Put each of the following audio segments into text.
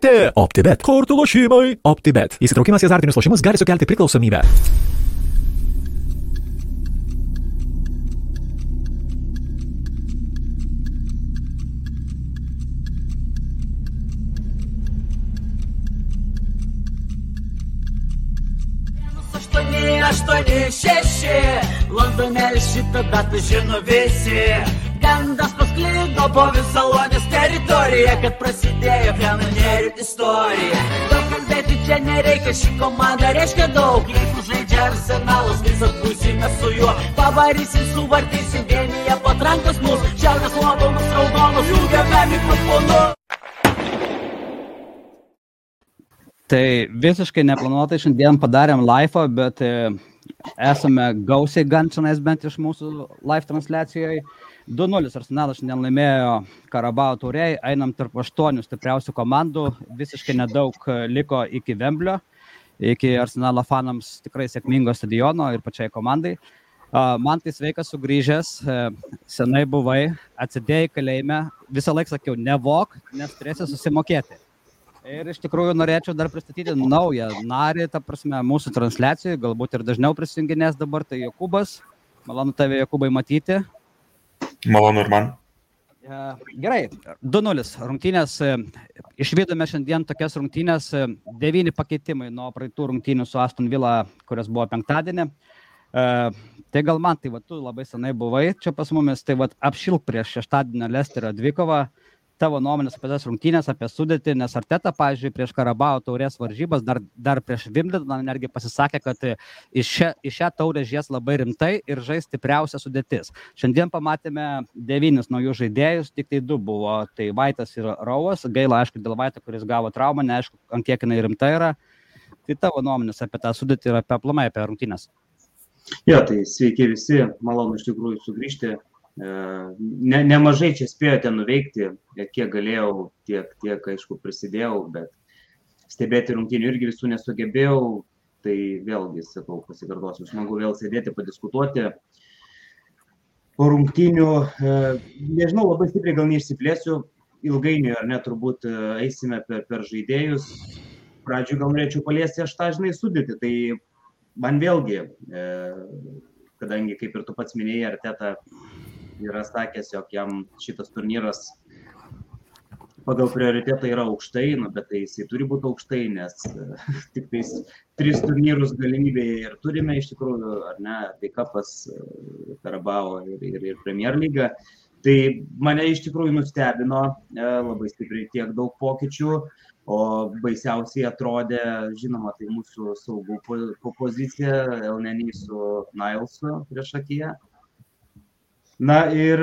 Ruletė. OptiBet. Kortų lošimai. OptiBet. Įsitraukimas į azartinius lošimus gali sukelti priklausomybę. aštuoni, šeši. Londone šitą datą žino visi. Gandas pasklido po visą Lonės teritoriją, kad prasidėjo kanonierių istorija. Daug kalbėti čia nereikia, ši komanda reiškia daug. Jeigu žaidžia arsenalas, visas būsime su juo. Pavarysim, suvartysim, vienyje patrankos mūsų. Šiaurės lobonus, raudonus, jungiame mikrofonu. Tai visiškai neplanuotai šiandien padarėm live, bet e, esame gausiai gan čionais bent iš mūsų live transliacijoje. 2-0 Arsenalas šiandien laimėjo Karabao turėjai, einam tarp aštuonių stipriausių komandų, visiškai nedaug e, liko iki Vemblio, iki Arsenalo fanams tikrai sėkmingo stadiono ir pačiai komandai. Man tai sveikas sugrįžęs, e, senai buvai, atsidėjai kalėjime, visą laiką sakiau, nevok, nes turėsi susimokėti. Ir iš tikrųjų norėčiau dar pristatyti naują narį, ta prasme, mūsų transliacijai, galbūt ir dažniau prisijunginės dabar, tai Jokubas. Malonu tave, Jokubai, matyti. Malonu ir man. Gerai, 2-0 rungtynės. e, Išvydome šiandien tokias rungtynės, e, devyni pakeitimai nuo praeitų rungtynių su Aston Villa, kurios buvo penktadienį. E, Tai gal man, tai va, tu labai senai buvai čia pas mumis, tai va, apšilk prieš šeštadienio Lesterio dvikovą tavo nuomonės apie tas rungtynės, apie sudėtį, nes Arteta, pavyzdžiui, prieš Karabao taurės varžybas, dar, dar prieš Vimbletoną netgi pasisakė, kad iš šią, iš šią taurę žies labai rimtai ir žais stipriausia sudėtis. Šiandien pamatėme devynis naujus žaidėjus, tik tai du buvo, tai Vaitas ir Rauas, gaila, aišku, dėl Vaito, kuris gavo traumą, neaišku, ant kiek jinai rimta yra. Tai tavo nuomonės apie tą sudėtį ir apie aplamai apie rungtynės. Jo, tai sveiki visi, malonu iš tikrųjų sugrįžti ne, nemažai čia spėjote nuveikti, kiek galėjau, tiek, tiek, aišku, prisidėjau, bet stebėti rungtynių irgi visų nesugebėjau, tai vėlgi, sakau, pasikartosiu, smagu vėl sėdėti, padiskutuoti. Po rungtynių, nežinau, labai stipriai gal neišsiplėsiu, ilgainiui ar net turbūt eisime per, per žaidėjus. Pradžiui gal norėčiau paliesti aš tą, žinai, sudėti, tai man vėlgi, kadangi, kaip ir tu pats minėjai, Arteta yra sakęs, jog jam šitas turnyras pagal prioritetą yra aukštai, nu, bet tai jisai turi būti aukštai, nes tik tais tris turnyrus galimybėje ir turime iš tikrųjų, ar ne, tai kapas Karabao ir, ir, ir Premier lyga. Tai mane iš tikrųjų nustebino labai stipriai tiek daug pokyčių, o baisiausiai atrodė, žinoma, tai mūsų saugų pozicija, Elneny su Nailsu prieš akiją. Na ir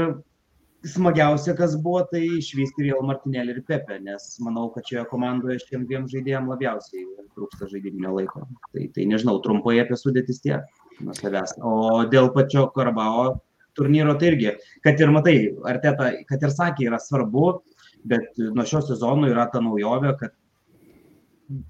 smagiausia, kas buvo, tai išvysti vėl Martinėlį ir Pepe, nes manau, kad šioje komandoje šiem dviem žaidėjim labiausiai trūksta žaidiminio laiko. Tai, tai nežinau, trumpai apie sudėtis tiek nuo savęs. O dėl pačio Karabao turnyro tai irgi, kad ir matai, Arteta, kad ir sakė, yra svarbu, bet nuo šio sezono yra ta naujovė, kad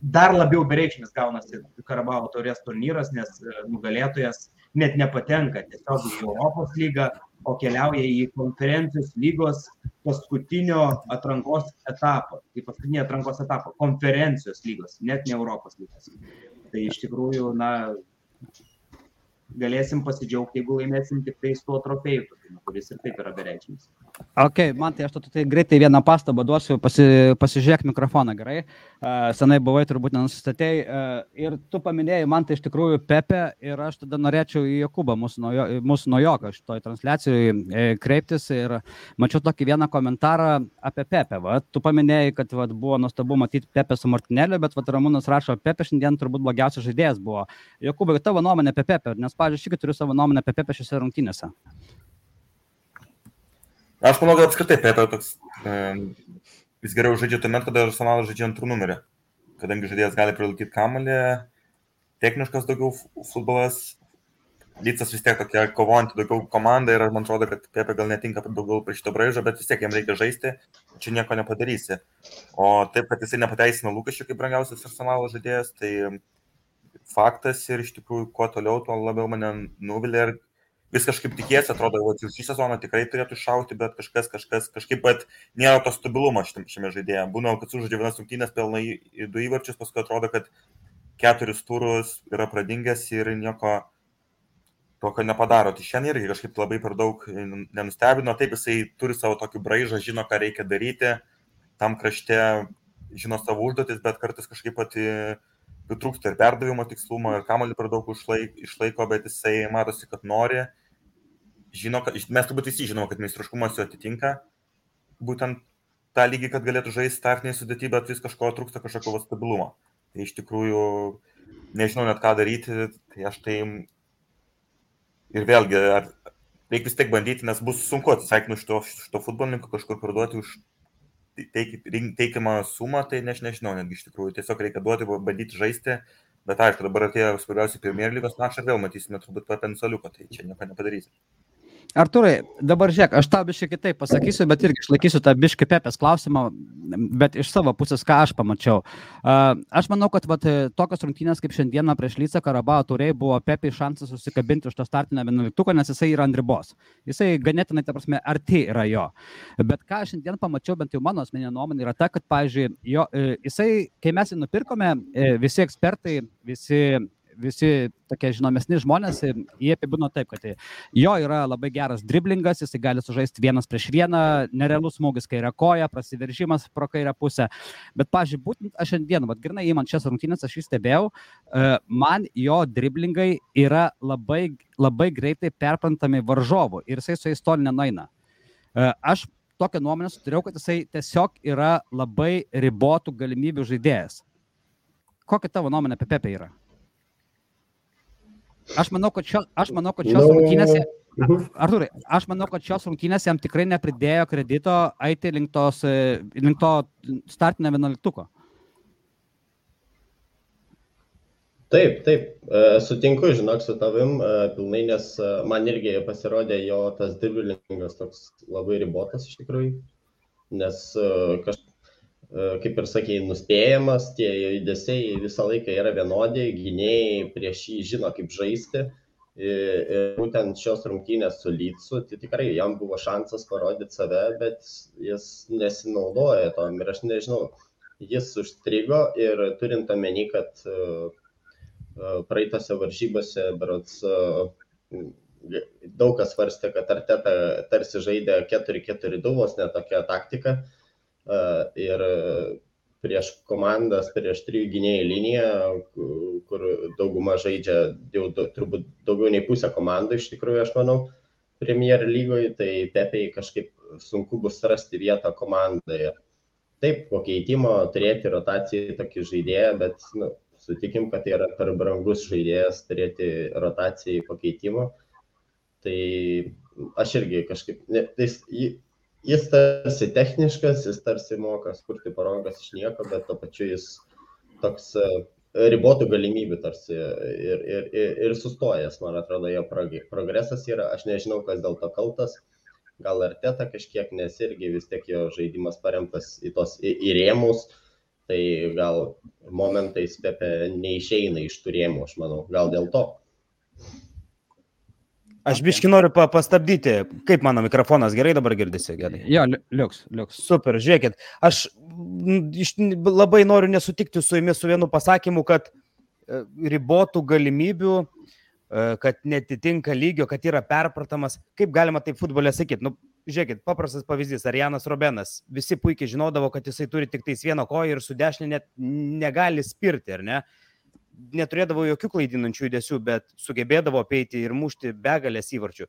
dar labiau bereikšmis gaunasi Karabao taurės turnyras, nes nugalėtojas net nepatenka tiesiog į Europos lygą, o keliauja į konferencijos lygos paskutinio atrankos etapą. Tai paskutinį atrankos etapą. Konferencijos lygos, net ne Europos lygos. Tai iš tikrųjų, na, galėsim pasidžiaugti, jeigu laimėsim tik tai tuo trofėju, kuris ir taip yra bereikšmis. Ok, man tai aš tu tai greitai vieną pastabą duosiu, pasi, pasižiūrėk mikrofoną gerai. Uh, senai buvai, turbūt nenusistatėjai. Uh, ir tu paminėjai man tai iš tikrųjų Pepe ir aš tada norėčiau į Jokubą, mūsų, naujo, mūsų naujoką šitoj transliacijoje kreiptis. Ir mačiau tokį vieną komentarą apie Pepe. Va. Tu paminėjai, kad va, buvo nuostabu matyti Pepe su Martinėliu, bet va, Ramūnas rašo, Pepe šiandien turbūt blogiausias žaidėjas buvo. Jokubai, tavo nuomonė apie Pepe, nes pavyzdžiui, aš irgi turiu savo nuomonę apie Pepe šiose rungtynėse. Aš manau, kad apskritai Pepe toks, um, jis geriau žaidžia tuomet, kada Arsenalas žaidžia antrų numerį. Kadangi žaidėjas gali prilaikyti kamalį, techniškas daugiau futbolas, Lycas vis tiek tokia kovojanti daugiau komanda ir man atrodo, kad Pepe gal netinka daugiau prie šito braižo, bet vis tiek jam reikia žaisti, čia nieko nepadarysi. O taip, kad jisai nepateisina lūkesčių kaip brangiausias arsenalo žaidėjas, tai faktas ir iš tikrųjų kuo toliau, tuo labiau mane nuvilia ir vis kažkaip tikėsi, atrodo, kad jau šį sezoną tikrai turėtų šauti, bet kažkas, kažkas, kažkaip, bet nėra to stabilumo šiame, žaidėje. Būna, kad sužaidžia vienas rungtynės, pelna į du įvarčius, paskui atrodo, kad keturis turus yra pradingęs ir nieko tokio nepadaro. Tai šiandien irgi kažkaip labai per daug nenustebino. Taip, jisai turi savo tokį braižą, žino, ką reikia daryti, tam krašte žino savo užduotis, bet kartais kažkaip pati pritrūksta ir perdavimo tikslumo, ir kamalį per daug išlaiko, bet jisai matosi, kad nori. Žino, kad, mes turbūt visi žinome, kad meistriškumas jo atitinka būtent tą lygį, kad galėtų žaisti startinėje sudėtyje, bet vis kažko trūksta kažkokio stabilumo. Tai iš tikrųjų nežinau net ką daryti, tai aš tai ir vėlgi, ar reikia vis tiek bandyti, nes bus sunku atsisveikinti iš to, to futbolininko kažkur parduoti už teik, teikiamą sumą, tai ne, nežinau, netgi iš tikrųjų tiesiog reikia duoti, bandyti žaisti, bet aišku, dabar atėjo svarbiausia Premier lygos mačą ir vėl matysime turbūt potencialiuką, tai čia nieko nepadarysi. Arturai, dabar žiūrėk, aš tau biškai kitaip pasakysiu, bet irgi išlaikysiu tą biškai pepės klausimą, bet iš savo pusės, ką aš pamačiau. Aš manau, kad vat, tokios rungtynės kaip šiandieną prieš Lycą Karabao turėjai buvo pepė šansas susikabinti už to startinę vienuoliktuką, nes jisai yra ant ribos. Jisai ganėtinai, ta prasme, arti yra jo. Bet ką aš šiandien pamačiau, bent jau mano asmeninė nuomonė yra ta, kad, pavyzdžiui, jo, e, jisai, kai mes jį nupirkome, e, visi ekspertai, visi visi tokie žinomesni žmonės, jie apibūdino taip, kad jo yra labai geras driblingas, jis gali sužaisti vienas prieš vieną, nerealus smūgis kairė koja, prasiveržimas pro kairę pusę. Bet, pažiūrėjau, būtent aš šiandien, vad grinai įman šias rungtynės, aš jį stebėjau, e, man jo driblingai yra labai, labai greitai perprantami varžovų ir jisai su jais toli nenaina. E, aš tokią nuomonę suturėjau, kad jisai tiesiog yra labai ribotų galimybių žaidėjas. Kokia tavo nuomonė apie Pepe yra? Aš manau, kad, šio, aš manau, kad šios no. Nu, rungtynėse, mhm. Arturai, aš manau, kad šios rungtynėse jam tikrai nepridėjo kredito eiti link, tos, e, link to startinio vienuoliktuko. Taip, taip, e, sutinku, žinok, su tavim e, pilnai, nes man irgi pasirodė jo tas driblingas toks labai ribotas iš tikrųjų, nes kaž, E, kaip ir sakėjai, nuspėjamas, tie judesiai visą laiką yra vienodi, gynėjai prieš jį žino, kaip žaisti. Ir būtent šios rungtynės su Lytsu, tai tikrai jam buvo šansas parodyti save, bet jis nesinaudoja tom. Ir aš nežinau, jis užstrigo ir turint omeny, kad e, e, praeitose varžybose, berots, daug kas svarstė, kad Arteta tarsi žaidė 4-4-2, vos ne tokia taktika ir prieš komandas, prieš trijų gynėjų liniją, kur dauguma žaidžia jau turbūt daugiau nei pusę komandų iš tikrųjų, aš manau, Premier lygoje, tai Pepei kažkaip sunku bus rasti vietą komandoje. Taip, po keitimo turėti rotacijai tokį žaidėją, bet nu, sutikim, kad tai yra per brangus žaidėjas turėti rotacijai po keitimo. Tai aš irgi kažkaip, ne, tai jis tarsi techniškas, jis tarsi moka skurti parangas iš nieko, bet to pačiu jis toks e, ribotų galimybių tarsi ir, ir, ir, ir sustojęs, man atrodo, jo progresas yra, aš nežinau, kas dėl to kaltas, gal ar teta kažkiek, nes irgi vis tiek jo žaidimas paremtas į tos į, į rėmus, tai gal momentais Pepe neišeina iš tų rėmų, aš manau, gal dėl to. Aš biški noriu pa pastabdyti, kaip mano mikrofonas gerai dabar girdisi, gerai. Jo, liuks, liuks. Super, žiūrėkit, aš labai noriu nesutikti su jumis su vienu pasakymu, kad e, ribotų galimybių, e, kad netitinka lygio, kad yra perpratamas. Kaip galima taip futbolė sakyti? Nu, žiūrėkit, paprastas pavyzdys, Arianas Robenas. Visi puikiai žinodavo, kad jisai turi tik tais vieną koją ir su dešinė net negali spirti, ar ne? Neturėdavo jokių klaidinančių judesių, bet sugebėdavo apeiti ir mušti begalės įvarčių.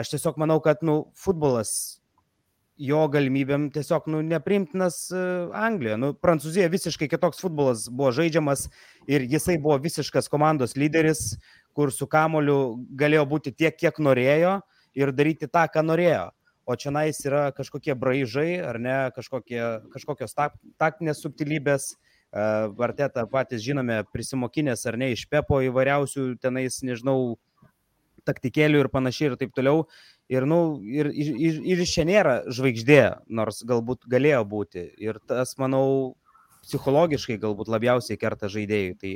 Aš tiesiog manau, kad nu, futbolas jo galimybėm tiesiog nu, neprimtinas uh, Anglijoje. Nu, Prancūzija visiškai kitoks futbolas buvo žaidžiamas ir jisai buvo visiškas komandos lyderis, kur su kamoliu galėjo būti tiek, kiek norėjo ir daryti tą, ką norėjo. O čia nais yra kažkokie braižai, ar ne, kažkokie, kažkokios tak, taktinės subtilybės, uh, Vartetą patys žinome, prisimokinės ar ne iš Pepo įvairiausių tenais, nežinau, taktikėlių ir panašiai ir taip toliau. Ir, nu, ir, ir, ir čia nėra žvaigždė, nors galbūt galėjo būti. Ir tas, manau, psichologiškai galbūt labiausiai kerta žaidėjui. Tai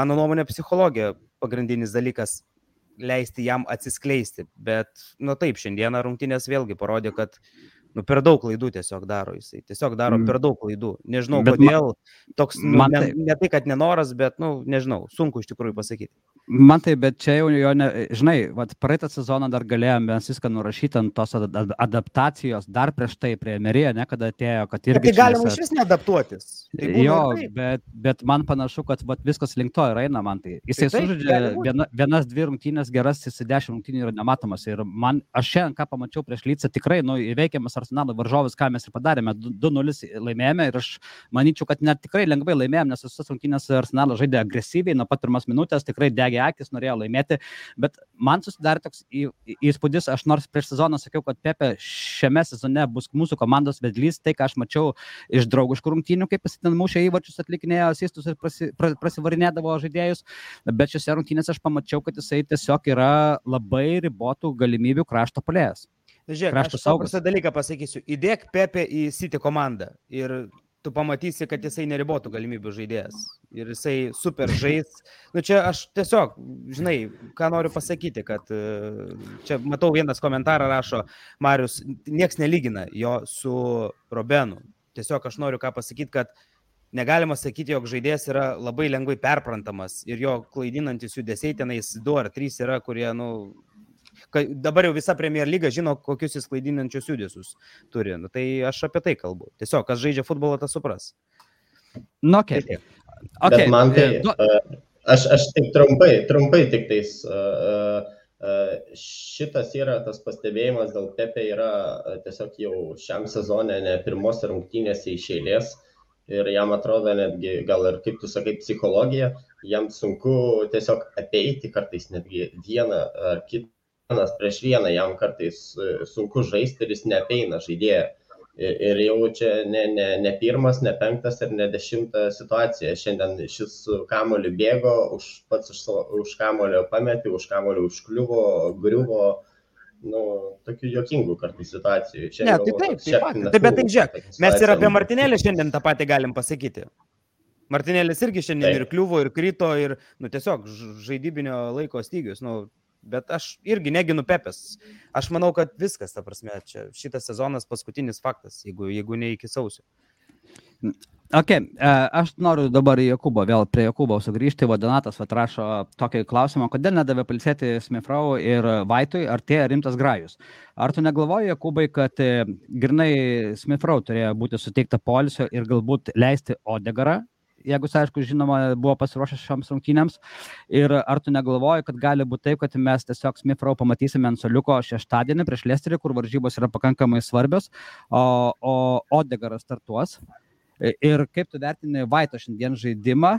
mano nuomonė, psichologija pagrindinis dalykas. leisti jam atsiskleisti. Bet, nu taip, šiandieną rungtynės vėlgi parodė, kad nu, per daug klaidų tiesiog daro jisai. Tiesiog daro per daug klaidų. Nežinau, bet kodėl. Man, toks, nu, man ne, ne tai, kad nenoras, bet, nu, nežinau, sunku iš tikrųjų pasakyti. Man tai, bet čia jau jo, ne, žinai, vat, praeitą sezoną dar galėjome viską nurašyti ant tos adaptacijos, dar prieš tai prie Merija, ne, kada atėjo, kad irgi... Bet tai galima iš vis neadaptuotis. Tai jo, bet, bet man panašu, kad vat, viskas link to ir eina man tai. Jisai tai sužaidžia viena, vienas, dvi rungtynės geras, jis dešimt rungtynių yra nematomas. Ir man, aš šiandien ką pamačiau prieš Lycą, tikrai, nu, įveikiamas Arsenalo varžovas, ką mes ir padarėme, 2-0 laimėjome ir aš manyčiau, kad net tikrai lengvai laimėjome, nes visas rungtynės Arsenalo žaidė agresyviai, nuo pat pirmas minutės tikrai degė užsidegė akis, norėjo laimėti, bet man susidarė toks įspūdis, aš nors prieš sezoną sakiau, kad Pepe šiame sezone bus mūsų komandos vedlys, tai ką aš mačiau iš draugiškų rungtynių, kaip jis ten mušė įvačius, atlikinėjo asistus ir prasi, pra, prasivarinėdavo žaidėjus, bet šiose rungtynėse aš pamačiau, kad jisai tiesiog yra labai ribotų galimybių krašto polėjas. Žiūrėk, aš paprastą dalyką pasakysiu. Įdėk Pepe į City komandą ir tu pamatysi, kad jisai neribotų galimybių žaidėjas. Ir jisai super žais. Nu čia aš tiesiog, žinai, ką noriu pasakyti, kad e, čia matau vienas komentarą rašo, Marius, nieks nelygina jo su Robenu. Tiesiog aš noriu ką pasakyti, kad negalima sakyti, jog žaidėjas yra labai lengvai perprantamas ir jo klaidinantis judesiai tenais du ar trys yra, kurie, nu, dabar jau visa Premier lyga žino, kokius jis klaidinančius judesius turi. Nu, tai aš apie tai kalbu. Tiesiog, kas žaidžia futbolą, tas supras. Nu, okay. okay. Bet man tai, uh, aš, aš tik trumpai, trumpai tik tais. Uh, šitas yra tas pastebėjimas dėl Pepe yra tiesiog jau šiam sezonė ne pirmose rungtynėse iš eilės ir jam atrodo netgi, gal ir kaip tu sakai, psichologija, jam sunku tiesiog apeiti kartais netgi vieną ar kitą vienas prieš vieną jam kartais e, sunku žaisti ir jis neapeina žaidėją. Ir jau čia ne, ne, ne pirmas, ne penktas ir ne dešimta situacija. Šiandien šis kamoliu bėgo, už, pats už, už kamolio pametė, už kamolio užkliuvo, griuvo. Nu, tokių jokingų kartais situacijų. Čia ne, tai taip, taip, pat. Taip, bet tai žiūrėk, mes ir apie Martinėlį šiandien tą patį galim pasakyti. Martinėlis irgi šiandien taip. ir kliuvo, ir krito, ir, nu, tiesiog žaidybinio laiko stygius. Nu, Bet aš irgi neginu Pepės. Aš manau, kad viskas, ta prasme, čia šitas sezonas paskutinis faktas, jeigu, jeigu ne iki sausio. Ok, e, aš noriu dabar į Jokubą, vėl prie Jokubo sugrįžti. Vadinatas atrašo tokį klausimą, kodėl nedavė palsėti Smifrau ir Vaitui, ar tie rimtas grajus. Ar tu negalvoji, Jokubai, kad e, grinai Smifrau turėjo būti suteikta polisio ir galbūt leisti Odegarą jeigu jis, aišku, žinoma, buvo pasiruošęs šioms rungtynėms. Ir ar tu negalvoji, kad gali būti taip, kad mes tiesiog Smith-Row pamatysime ant soliuko šeštadienį prieš Lesterį, kur varžybos yra pakankamai svarbios, o, o Odegaras startuos. Ir kaip tu vertini Vaito šiandien žaidimą,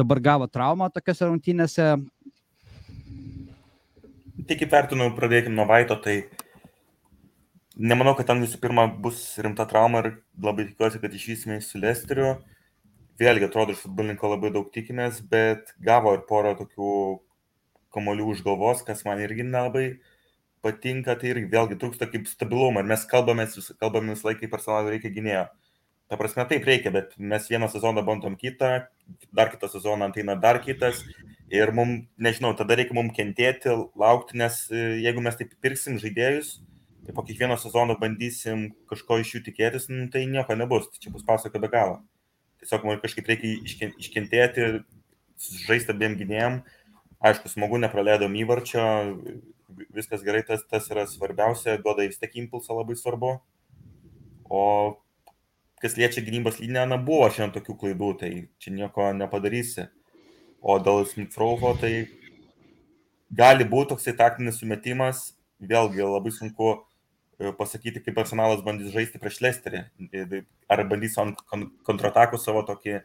dabar gavo traumą tokiuose rungtynėse. Tik kaip vertinu, pradėkime nuo Vaito, tai nemanau, kad ten visų pirma bus rimta trauma ir labai tikiuosi, kad išvysime su Lesteriu vėlgi atrodo iš futbolininko labai daug tikimės, bet gavo ir porą tokių kamolių už galvos, kas man irgi nelabai patinka, tai irgi vėlgi trūksta kaip stabilumo ir mes visą laiką, kaip personalui reikia gynėjo. Ta prasme, taip reikia, bet mes vieną sezoną bandom kitą, dar kitą sezoną ateina dar kitas ir mums, nežinau, tada reikia mums kentėti, laukti, nes e, jeigu mes taip pirksim žaidėjus, tai po kiekvieno sezono bandysim kažko iš jų tikėtis, nu, tai nieko nebus, tai čia bus pasaka be galo tiesiog man kažkaip reikia iškentėti, žaisti abiem gynėjim. Aišku, smagu, nepraleidom įvarčio, viskas gerai, tas, tas yra svarbiausia, duoda vis tiek impulsą labai svarbu. O kas liečia gynybos liniją, na buvo šiandien tokių klaidų, tai čia nieko nepadarysi. O dėl Smithrovo, tai gali būti toksai taktinis sumetimas, vėlgi labai sunku pasakyti, kaip personalas bandys žaisti prieš Lesterį. Tai ar bandys ant kontratakų savo tokį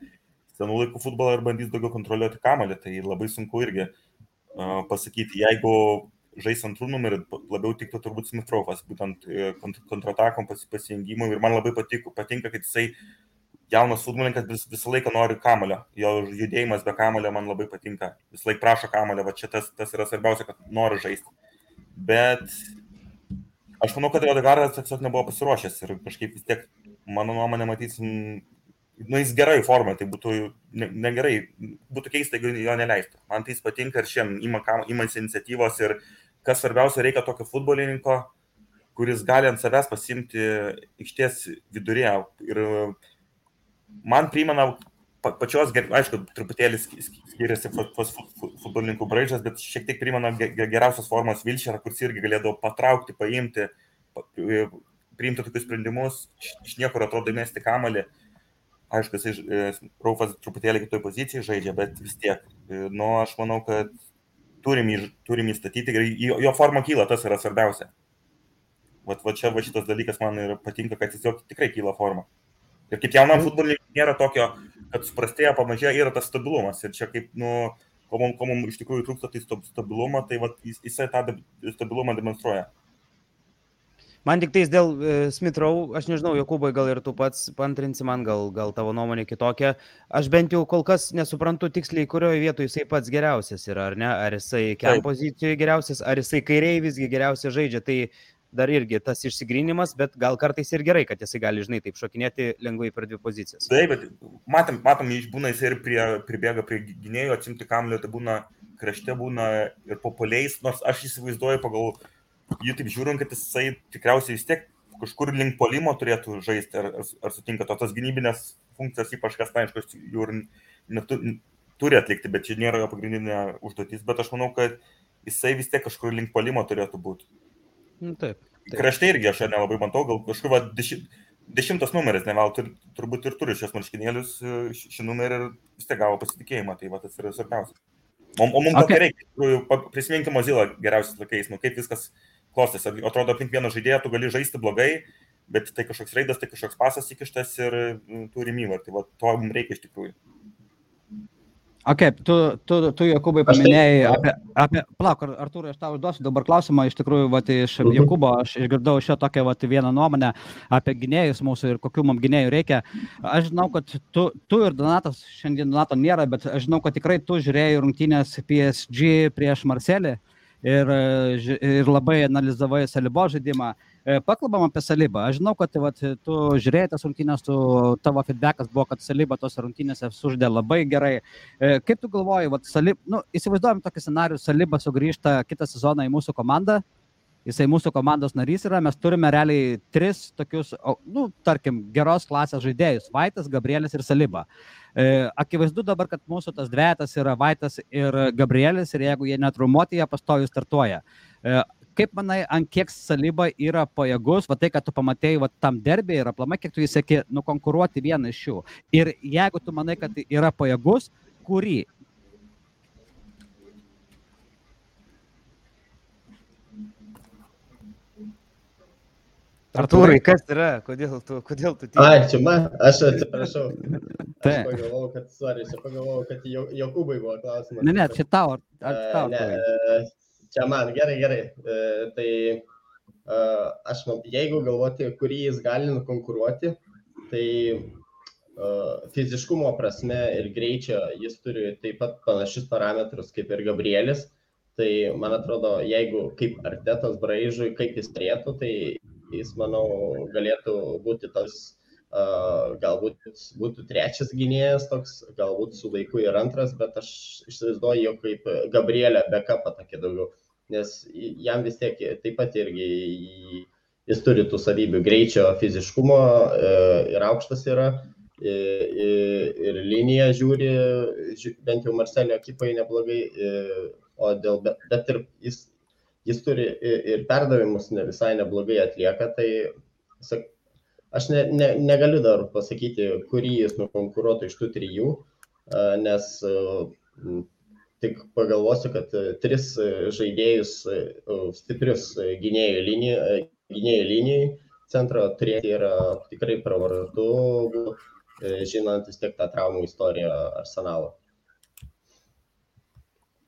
senų laikų futbolą ir bandys daugiau kontroliuoti kamalį. Tai labai sunku irgi uh, pasakyti. Jeigu žais antrų numerį, labiau tiktų turbūt Smitrovas, būtent e, kontratakom pasijungimui. Ir man labai patiko, patinka, kad jisai jaunas futbolininkas vis, visą laiką nori kamalio. Jo judėjimas be kamalio man labai patinka. Visą laiką prašo kamalio, va čia tas, tas yra svarbiausia, kad nori žaisti. Bet Aš manau, kad Odegaras tiesiog nebuvo pasiruošęs ir kažkaip vis tiek, mano nuomonė, matysim nu, jis gerai formai, tai būtų ne- negerai, būtų keista, jeigu jo neleistų. Man tai patinka ir kam- imasi iniciatyvos ir kas svarbiausia, reikia tokio futbolininko, kuris gali ant savęs pasimti aikštės vidurėje. Ir man primena pačios, aišku, truputėlį sk- sk- skiriasi fu- fu- fu- futbolininkų braižas, bet šiek tiek primena ge- ge- geriausios formos Vilšerą, kuris irgi galėdavo patraukti, paimti, pa- priimti tokius sprendimus, iš- niekur atrodo mesti kamalį. Aišku, jisai, ž- e, Raufas truputėlį kitoj pozicijai žaidžia, bet vis tiek. e, Nu, aš manau, kad turim, jį, turim įstatyti ir jo, jo forma kyla, tas yra svarbiausia. Vat, va čia va šitas dalykas man ir patinka, kad jis jau tikrai kyla forma. Ir kaip jaunam futbolininkui nėra tokio, kad suprastėja, pamažėja, yra tas stabilumas. Ir čia kaip, nu, ko mums, ko mums iš tikrųjų trūksta, tai stab- stabilumą, tai vat, jis, jisai tą stabilumą demonstruoja. Man tik tais dėl e, Smithrow, aš nežinau, Jokūbai, gal ir tu pats pantrinsi man, gal, gal tavo nuomonė kitokia. Aš bent jau kol kas nesuprantu tiksliai, kurioje vietoje jisai pats geriausias yra, ar ne? Ar jisai Taip. pozicijoje geriausias, ar jisai kairiai visgi geriausiai žaidžia. Tai dar irgi tas išsigrinimas, bet gal kartais ir gerai, kad jisai gali, žinai, taip šokinėti lengvai per dvi pozicijas. Taip, bet matom, matom išbūna jis ir prie, pribėga prie gynėjų, atsimti kamlio, tai būna krašte, būna ir populiais, nors aš įsivaizduoju pagal jį taip žiūrint, kad jisai tikriausiai vis tiek kažkur link polimo turėtų žaisti, ar, ar, ar sutinka, to tos gynybinės funkcijos ypač kas, na, aišku, jų ir netu, turi atlikti, bet čia nėra jo pagrindinė užduotis, bet aš manau, kad jisai vis tiek kažkur link polimo turėtų būti. Nu, taip. Taip. Krašte irgi aš nelabai matau, gal kažkur va, deši, dešimtas numeris, ne gal tur, turbūt ir turi šios marškinėlius, e, šį numerį ir vis tiek gavo pasitikėjimą, tai va, tas yra svarbiausia. O, o mums Okay. reikia, prisiminkime Mozilla geriausiais laikais, nu kaip viskas klostėsi. Atrodo, aplink vieną žaidėją tu gali žaisti blogai, bet tai kažkoks raidas, tai kažkoks pasas įkištas ir mm, turi mymą. Tai va, to mums reikia iš tikrųjų. Ok, tu, tu, tu Jokūbai tai- paminėjai apie, apie plauk, Ar- Artūrai, aš tau užduosiu dabar klausimą, iš tikrųjų, vat, iš Mhm. Jokūbo aš išgirdau šią tokią vat, vieną nuomonę apie gynėjus mūsų ir kokių mums gynėjų reikia. Aš žinau, kad tu, tu ir Donatas, šiandien Donato nėra, bet aš žinau, kad tikrai tu žiūrėjai rungtynės PSG prieš Marselį ir, e, ir labai analizavai Salibo žaidimą. E, Pakalbam apie Salibą. Aš žinau, kad vat, tu žiūrėjai tas rungtynės, tu, tavo feedbackas buvo, kad Saliba tos rungtynėse sužaidė labai gerai. E, Kaip tu galvoji, vat, Salib, nu, įsivaizduojam tokį scenarių, Salibas sugrįžta kitą sezoną į mūsų komandą, jisai mūsų komandos narys yra, mes turime realiai tris tokius, nu, tarkim, geros klasės žaidėjus - Vaitas, Gabrielis ir Saliba. E, akivaizdu dabar, kad mūsų tas dvejetas yra Vaitas ir Gabrielis ir jeigu jie netrumuoti, jie pastoju startuoja. E, kaip manai, ant kiek Saliba yra pajėgus, va tai, kad tu pamatėjai va, tam derbė ir aplamai, kiek tu jį sėki, nukonkuruoti vieną iš jų. Ir jeigu tu manai, kad yra pajėgus, kurį Artūrai, kas yra? Kodėl tu, kodėl tu Ai, čia man, aš atsiprašau. Aš Taip. pagalvojau, kad, sorry, čia pagalvojau, kad Jo- Jokūbai buvo klausimas. Ne, ne, čia tau, ar, ar tau. ne, čia man, gerai, gerai. E, Tai e, aš, jeigu galvoti, kurį jis gali nukonkuruoti, tai e, fiziškumo prasme ir greičio jis turi taip pat panašius parametrus kaip ir Gabrielis. Tai man atrodo, jeigu kaip artetas braižui, kaip jis turėtų, tai jis, manau, galėtų būti tas, galbūt būtų trečias gynėjas toks, galbūt su laiku ir antras, bet aš įsivaizduoju jo kaip Gabrielę backupą tokį daugiau, nes jam vis tiek taip pat irgi jis turi tų savybių greičio, fiziškumo e, ir aukštas yra. Ir, ir, ir linija žiūri, ži- bent jau Marselio ekipai neblogai, e, o dėl, bet, bet ir jis, jis turi ir, ir perdavimus ne visai neblogai atlieka, tai sak, aš ne, ne, negaliu dar pasakyti, kurį jis nukonkuruotų iš tų trijų, a, nes tik pagalvosiu, kad tris žaidėjus stiprius gynėjų linijai, gynėjų linijai centro turėti yra tikrai pravartu, žinant vis tiek tą traumų istoriją arsenalo.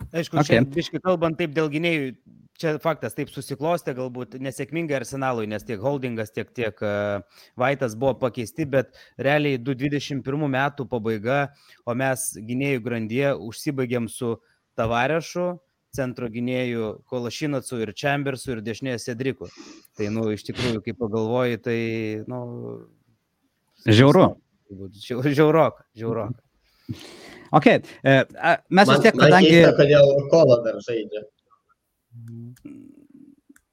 Aišku, Okay. okay. čia biškai kalbant taip dėl gynėjų, čia faktas taip susiklostė, galbūt nesėkmingai arsenalui, nes tiek holdingas, tiek, tiek uh, Vaitas buvo pakeisti, bet realiai 2021 metų pabaiga, o mes gynėjų grandyje užsibaigėm su Tavarešu, centro gynėjų Kolašinacu ir Chambersu ir dešinėje Sedriku. Tai, nu, iš tikrųjų, kai pagalvoji, tai, nu... Žiauru. Žiaurok, žiaurok. Ok, e, mes vis tiek, man kadangi... keista, kodėl Kola dar žaidžia. Mm-hmm.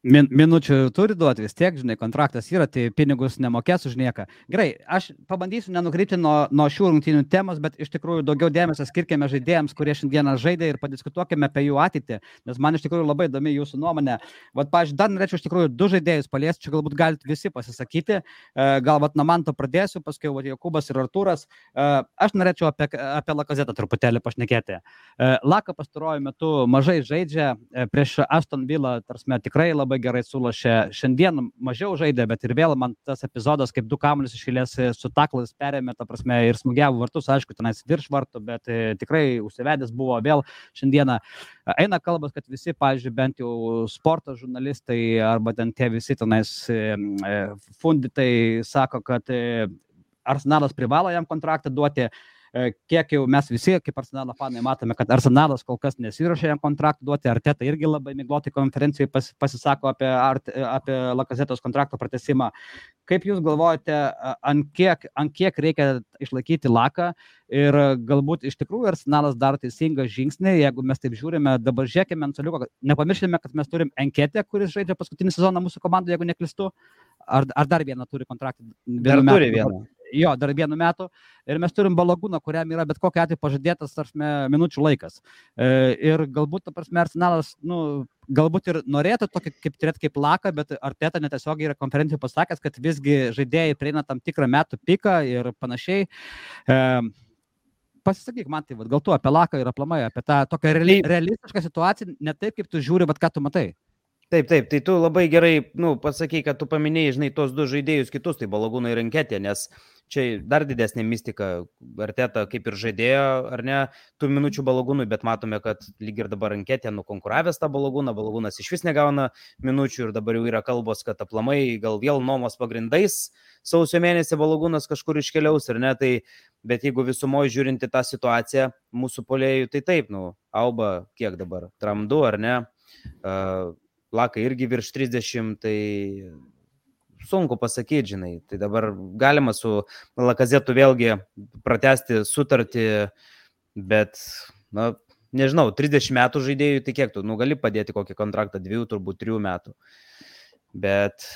Min, minučių turi duoti vis tiek, žinai, kontraktas yra, tai pinigus nemokės už nieką. Gerai, aš pabandysiu nenukrypti nuo, nuo šių rungtynių temos, bet iš tikrųjų daugiau dėmesio skirkime žaidėjams, kurie šiandieną žaidė ir padiskutuokime apie jų ateitį, nes man iš tikrųjų labai įdomi jūsų nuomonė. Vat, pažiūrėjau, dar norėčiau iš tikrųjų du žaidėjus paliesti, čia galbūt galite visi pasisakyti, E, gal vat nuo man to pradėsiu, paskui vat, Jokubas ir Artūras. E, Aš norėčiau apie, apie Lakazetą truputėlį pašnekėti. E, Laka pastaruoju metu mažai žaidžia, prieš Aston Villa, tarsi tikrai labai gerai sulošė. Šiandien mažiau žaidė, bet ir vėl man tas epizodas, kaip du kamuolius išėlės su taklais perėmė, ta prasme, ir smūgiavo vartus, aišku, tenais virš vartų, bet e, tikrai užsivedęs buvo vėl šiandieną. E, Eina kalbas, kad visi, pavyzdžiui, bent jau sporto žurnalistai arba ten tie visi tenais e, e, funditai sako, kad e, Arsenalas privalo jam kontraktą duoti. E, Kiek jau mes visi, kaip Arsenalo fanai, matome, kad Arsenalas kol kas nesiuošia jam kontraktą duoti, Arteta irgi labai miglotai konferencijai pas, pasisako apie, apie Lakazetos kontrakto pratesimą. Kaip Jūs galvojate, ant kiek, ant kiek reikia išlaikyti laką ir galbūt iš tikrųjų Arsenalas daro teisingą žingsnį, jeigu mes taip žiūrime, dabar žiūrėkime ant soliuko, nepamirškime, kad mes turim Enketę, kuris žaidžia paskutinį sezoną mūsų komandoje, jeigu neklistu, ar, ar dar vieną turi kontraktą. Dar turi metų? vieną. Jo, dar vienu metu. Ir mes turim balagūną, kuriam yra bet kokia atveju pažadėtas, tarsi, minučių laikas. E, ir galbūt, ta prasme, Arsenalas, nu, galbūt ir norėtų tokį kaip turėti kaip laką, bet Arteta netiesiogiai yra konferencijų pasakęs, kad visgi žaidėjai prieina tam tikrą metų piką ir panašiai. E, Pasisakyk man tai, vat, gal tu apie laką ir aplamai, apie tą tokią reali, realistišką situaciją, ne taip, kaip tu žiūri, bet ką tu matai. Taip, taip, tai tu labai gerai, nu, pasakai, kad tu paminėjai, žinai, tos du žaidėjus kitus, tai balagūną ir anketė, nes čia dar didesnė mistika, arteta kaip ir žaidėjo, ar ne, tų minučių balagūnui, bet matome, kad lyg ir dabar anketė nukonkuravęs tą balagūną, balagūnas iš vis negauna minučių ir dabar jau yra kalbos, kad aplamai gal vėl nuomos pagrindais sausio mėnesį balagūnas kažkur iškeliaus, ar ne, tai, bet jeigu visumoje žiūrinti tą situaciją mūsų polėjų, tai taip, nu, auba kiek dabar, tram 2 ar ne, uh, Laka irgi virš 30, tai sunku pasakyti, žinai. Tai dabar galima su Lakazetu vėlgi pratesti sutartį, bet, na, nežinau, 30 metų žaidėjų, tai kiek tu, nu, gali padėti kokį kontraktą, dviejų, turbūt trijų metų. Bet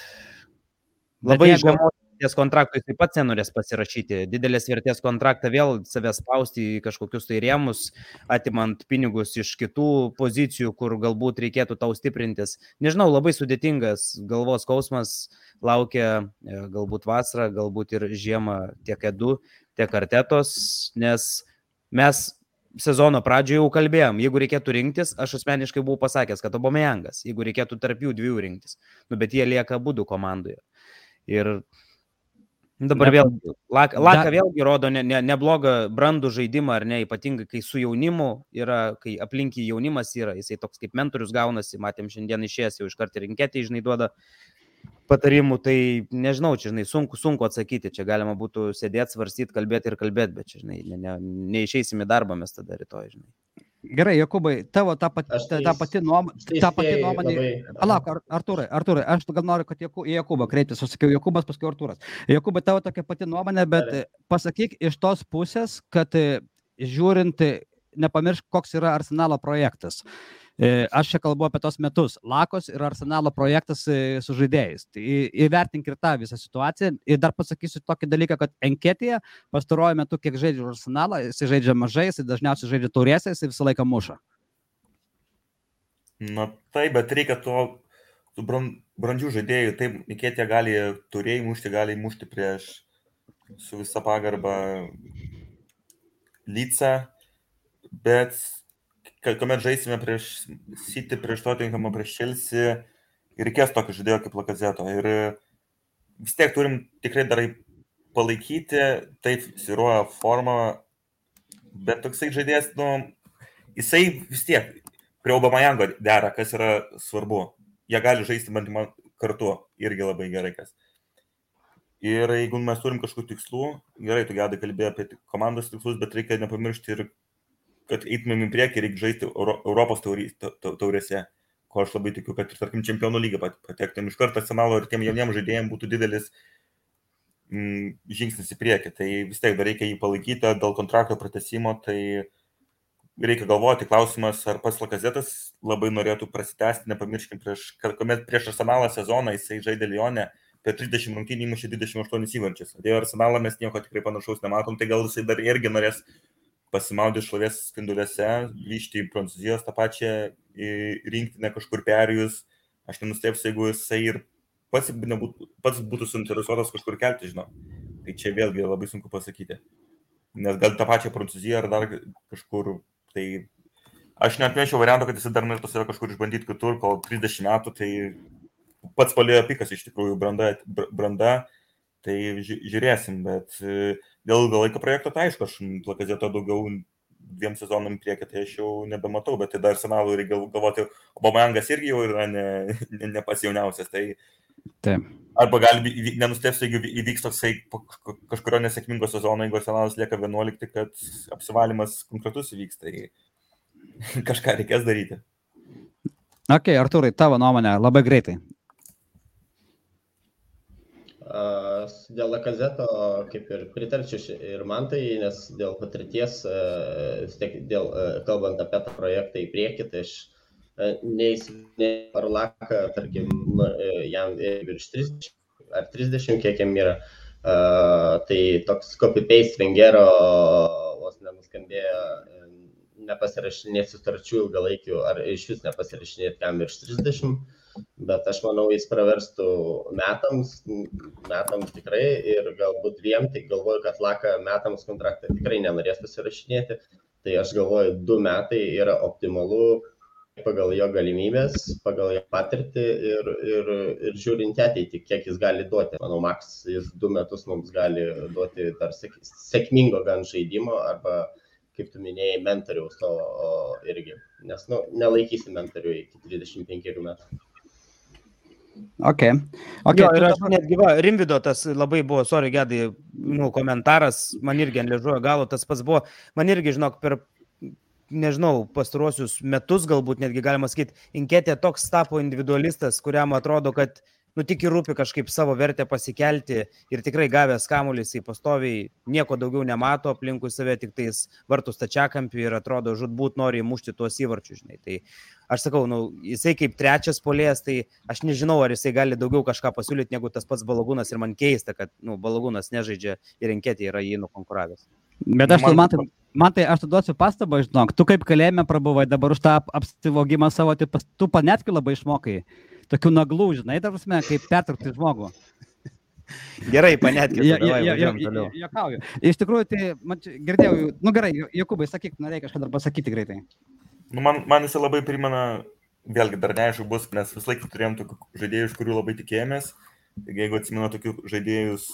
labai žemos vertės kontraktui taip pat nenorės pasirašyti. Didelės vertės kontraktą vėl save spausti į kažkokius tai rėmus, atimant pinigus iš kitų pozicijų, kur galbūt reikėtų tau stiprintis. Nežinau, labai sudėtingas galvos skausmas laukia e, galbūt vasarą, galbūt ir žiemą tiek edu, tiek artetos, nes mes sezono pradžioje jau kalbėjom, jeigu reikėtų rinktis, aš asmeniškai buvau pasakęs, kad Obomejangas, jeigu reikėtų tarp jų dviejų rinktis, nu, bet jie lieka būdų komandoje. Ir dabar Ne- vėl, Laka, Laka Dar- vėlgi rodo ne, ne, neblogą brandų žaidimą, ar ne, ypatingai kai su jaunimu yra, kai aplinkį jaunimas yra, jisai toks kaip mentorius gaunasi, matėm šiandien išėjęs jau iš karto rinkėti, žinai, duoda patarimų, tai nežinau, čia, žinai, sunku, sunku atsakyti, čia galima būtų sėdėti, svarstyti, kalbėti ir kalbėti, bet čia, žinai, ne, ne, neišeisim į darbą mes tada rytoj, žinai. Gerai, Jokubai, tavo ta pati, tai ta pati nuomonė. Tai Ta pati nuomonė. Palauk, Ar- Artūrai, Artūrai, aš gal noriu, kad Joku- į Jokubą kreiptis, aš sakiau Jokubas, paskui Artūras. Jokubai, tavo tokia pati nuomonė, bet Gerai. pasakyk iš tos pusės, kad e, žiūrint, e, nepamiršk, koks yra Arsenalo projektas. E, Aš čia kalbu apie tos metus. Lakos ir Arsenalo projektas e, su žaidėjais. Tai įvertink ir tą visą situaciją. Ir dar pasakysiu tokį dalyką, kad Enketėje pastaruoju metu, kiek žaidžia Arsenalą, jis žaidžia mažai, jis dažniausiai žaidžia taurėse, jis visą laiką muša. Na taip, bet reikia to, tų bran- brandžių žaidėjų. Taip, Nikėtė gali turėjai mušti, gali mušti prieš su visa pagarba Lyca, bet kai kuomet žaisime prieš City, prieš Tottenhamą, prieš Chelsea, reikės tokio žaidėjo kaip Lakazeto. Ir vis tiek turim tikrai darai palaikyti, taip, siruoja formą, bet toksai žaidėjas, nu, jisai vis tiek prie Obamajango dera, kas yra svarbu. Jie gali žaisti man kartu, irgi labai gerai kas. Ir jeigu mes turim kažkokių tikslų, gerai, tu gedai kalbėjai apie komandos tikslus, bet reikia nepamiršti ir, kad eitumėm į priekį, reikia žaisti Euro, Europos taurėse, ko aš labai tikiu, kad ir, tarkim, čempionų lygą pat- patektum iš karto senalo ir tiem jauniem žaidėjim būtų didelis mm, žingsnis į priekį. Tai vis tiek dar reikia jį palaikyti dėl kontrakto pratesimo, tai reikia galvoti, klausimas, ar pats Lakazetas labai norėtų prasitęsti, nepamirškim, prieš, kuomet prieš Arsenalą sezoną jisai žaidė Lyonę, per 30 rungtynių įmušė 28 įvarčius. Atėjo Arsenalą, mes nieko tikrai panašaus nematom, tai gal jisai dar irgi norės pasimaudyti šlovės spinduliuose, grįžti į Prancūzijos tą pačią rinktinę kažkur perėjus. Aš nenustepsiu, jeigu jisai ir pats, nebūtų, pats būtų suinteresuotas kažkur kelti, žinau. Tai čia vėlgi labai sunku pasakyti. Nes gal tą pačią Prancūziją ar dar kažkur. Tai aš neatmečiau varianto, kad jis dar norėtų save kažkur išbandyti kitur, kol 30 metų, tai pats palėjo pikas iš tikrųjų branda, branda tai žiūrėsim, bet e, dėl ilgalaikio projekto, tai aišku, aš plakazeto daugiau dviem sezonam priekį, tai aš jau nebematau, bet tai dar senalų reikia galvoti, Obamangas irgi jau yra ne, ne, ne pats jauniausias, tai Taip. Arba gali, nenustepsiu, jeigu įvyks toksai kažkurio nesėkmingo sezono, jeigu Arsenalas lieka 11, kad apsivalymas konkretus įvyks, tai kažką reikės daryti. Ok, Arturai, tavo nuomonė, labai greitai. Dėl Lakazeto, kaip ir pritarčiau ir man tai, nes dėl patirties, vis tiek, dėl, kalbant apie tą projektą į priekį, tai aš neįsivaizduoju, ar Laka, tarkim, jam virš 30 ar 30, kiek jam yra, tai toks copy-paste Vengero vos nenuskambėjo nepasirašinėti sutarčių ilgalaikių ar iš vis nepasirašinėti kam virš 30 bet aš manau, jis praverstų metams, metams tikrai ir galbūt dviem, tai galvoju, kad Laka metams kontraktą tikrai nenorės pasirašinėti, tai aš galvoju, du metai yra optimalu pagal jo galimybės, pagal jo patirtį ir, ir, ir žiūrint ateitį, kiek jis gali duoti. Manau, Maks, jis du metus mums gali duoti dar sėk, sėkmingo gan žaidimo arba, kaip tu minėjai, mentoriaus to irgi. Nes, nu, nelaikysi mentorių iki 35 metų. Ok. okay jo, ir aš dabar... netgi, va, Rimvido tas labai buvo, sorry, gedai, nu, komentaras, man irgi ant liežuojo galo tas pats buvo, man irgi, žinok, per, nežinau, pastaruosius metus galbūt netgi galima sakyti, Inketė toks tapo individualistas, kuriam atrodo, kad nu tik ir rūpi kažkaip savo vertę pasikelti ir tikrai gavęs kamuolys į pastoviai nieko daugiau nemato aplinkui save, tik tais vartų stačiakampių ir atrodo, žudbūt nori įmušti tuos įvarčius, žinai. Tai aš sakau, nu, jisai kaip trečias polės, tai aš nežinau, ar jisai gali daugiau kažką pasiūlyti negu tas pats balagūnas ir man keista, kad nu, balagūnas nežaidžia ir enketė yra jį nukonkuravęs. Bet aš, man, tai, man tai aš duosiu pastabą, žinok, tu kaip kalėjime prabuvai, dabar už tą apsivogimą savo, tai pas, tu panetki labai išmokai tokių naglų, žinai, ta prasme, kaip pertraukti žmogų. Gerai, panetkite. Jokauju. Iš tikrųjų, tai man girdėjau, nu gerai, Jokūbai, sakyk, norėjai kažką dar pasakyti greitai. Nu, man, man jis labai primena, vėlgi dar neaišku bus, nes vis laik turėjom tokių žaidėjų, iš kurių labai tikėjomės. Jeigu atsimenu tokių žaidėjus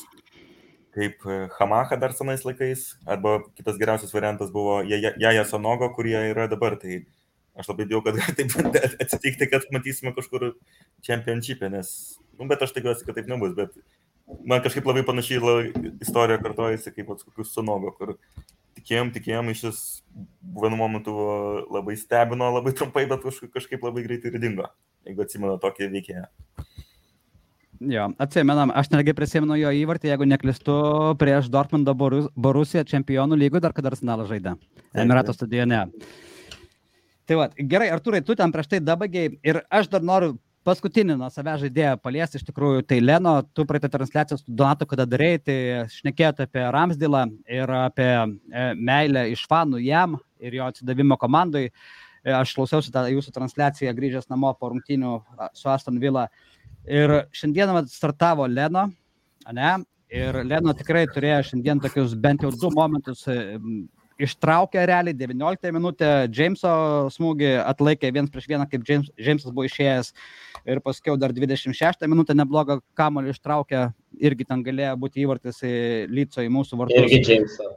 kaip e, Hamaha dar senais laikais, arba kitas geriausias variantas buvo Jaja Sanogo, kurie yra dabar, tai Aš labai bijau, kad taip atsitikti, kad matysime kažkur čempionšipę, nes, nu, bet aš tikiuosi, kad taip nebus, bet man kažkaip labai panašiai istorija kartojasi kaip pats kokius sunogo, kur tikėjom, tikėjom, iš vis vienu momentu labai stebino, labai trumpai, bet kažkaip labai greitai ir dingo, jeigu atsimenu tokį veikėją. Jo, atsimenam, aš netgi prisimenu jo įvartį, jeigu neklistu, prieš Dortmundo Borusiją čempionų lygų, dar kada Arsenalas žaidė. Emirato stadione. Tai va, gerai, Arturai, tu ten prieš tai dabagiai ir aš dar noriu paskutinį nuo savęs žaidėją paliesti, iš tikrųjų, tai Leno, tu praeitą transliaciją su Donatu, kada darėjai, tai šnekėjote apie Ramsdylą ir apie e, meilę iš fanų jam ir jo atsidavimo komandai. E, aš klausiausi tą jūsų transliaciją grįžęs namo po rungtynių su Aston Villa. Ir šiandieną startavo Leno, ne? Ir Leno tikrai turėjo šiandien tokius bent jau du momentus ištraukė realiai 19 minutę, Jameso smūgį atlaikė vienas prieš vieną, kaip James, Jamesas buvo išėjęs ir paskui dar 26 minutę neblogą kamolį ištraukė, irgi ten galėjo būti įvartis į Lyco į mūsų vartus. Irgi Jameso.